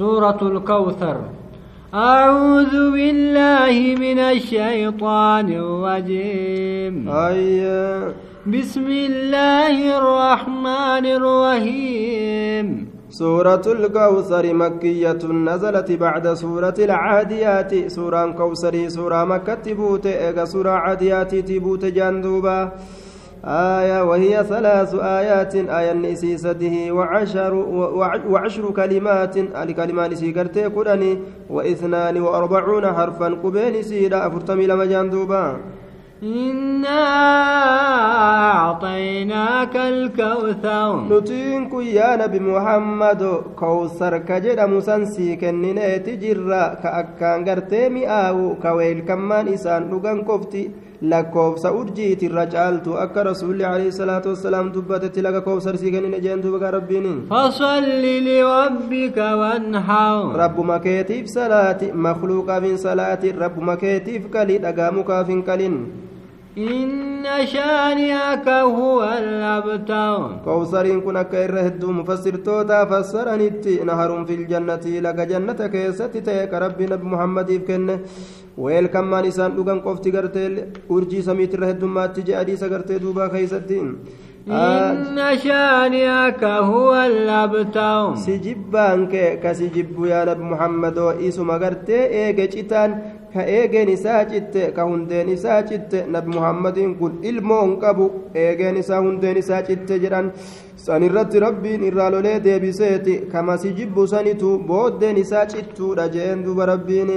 سورة الكوثر. أعوذ بالله من الشيطان الرجيم. أي بسم الله الرحمن الرحيم. سورة الكوثر مكية نزلت بعد سورة العاديات. سورة كوثري سورة مكة تبوت سورة عاديات تبوت جندوبا آية وهي ثلاث آيات آية نسيسته وعشر وعشر كلمات. الكلمات سيكرتي كدني واثنان وأربعون حرفا قبين سيدا أفرتمي لما جندوبا إنا أعطيناك الكوثر نتين يا نبي محمد كوثر كجد مسنسي كنني تجرى كأكان قرتي مئاو كويل كمان إسان لغن كفتي lakkoofsa urjiiti irra caaltu akka rasuulli alayhi salaatu wassalaam dubbatetti laga koofsarsii kennine jeen duuba rabbiin fasalli lirabbika wanhar rabbuma keetiif salaati makluuqaaf hin salaati rabbuma keetiif kalii dhagaa mukaaf hin kalin إن شانئك هو الأبتر. كوثرين كن أكا إرهدو مفسر توتا فسرنتي نهر في الجنة لك جنة كيستي تيك. ربي نبي محمد يفكن ويل كمان إسان دوغان قفتي غرتي أرجي سميت إرهدو ما تجي أديس غرتي دوبا خيستين. إن شانئك هو الأبتر. سجبانك كسجب يا نبي محمد وإيسو مغرتي إيجي ka eegeen isaa citte ka hundeen isaa citte nabi muhammadiin kun ilmoon qabu eegeen isaa hundeen isaa citte jedhan san irratti rabbiin irraa lolee deebiseeti kamasi jibbu sanitu booddeen isaa cittuudha jeen duba rabbiin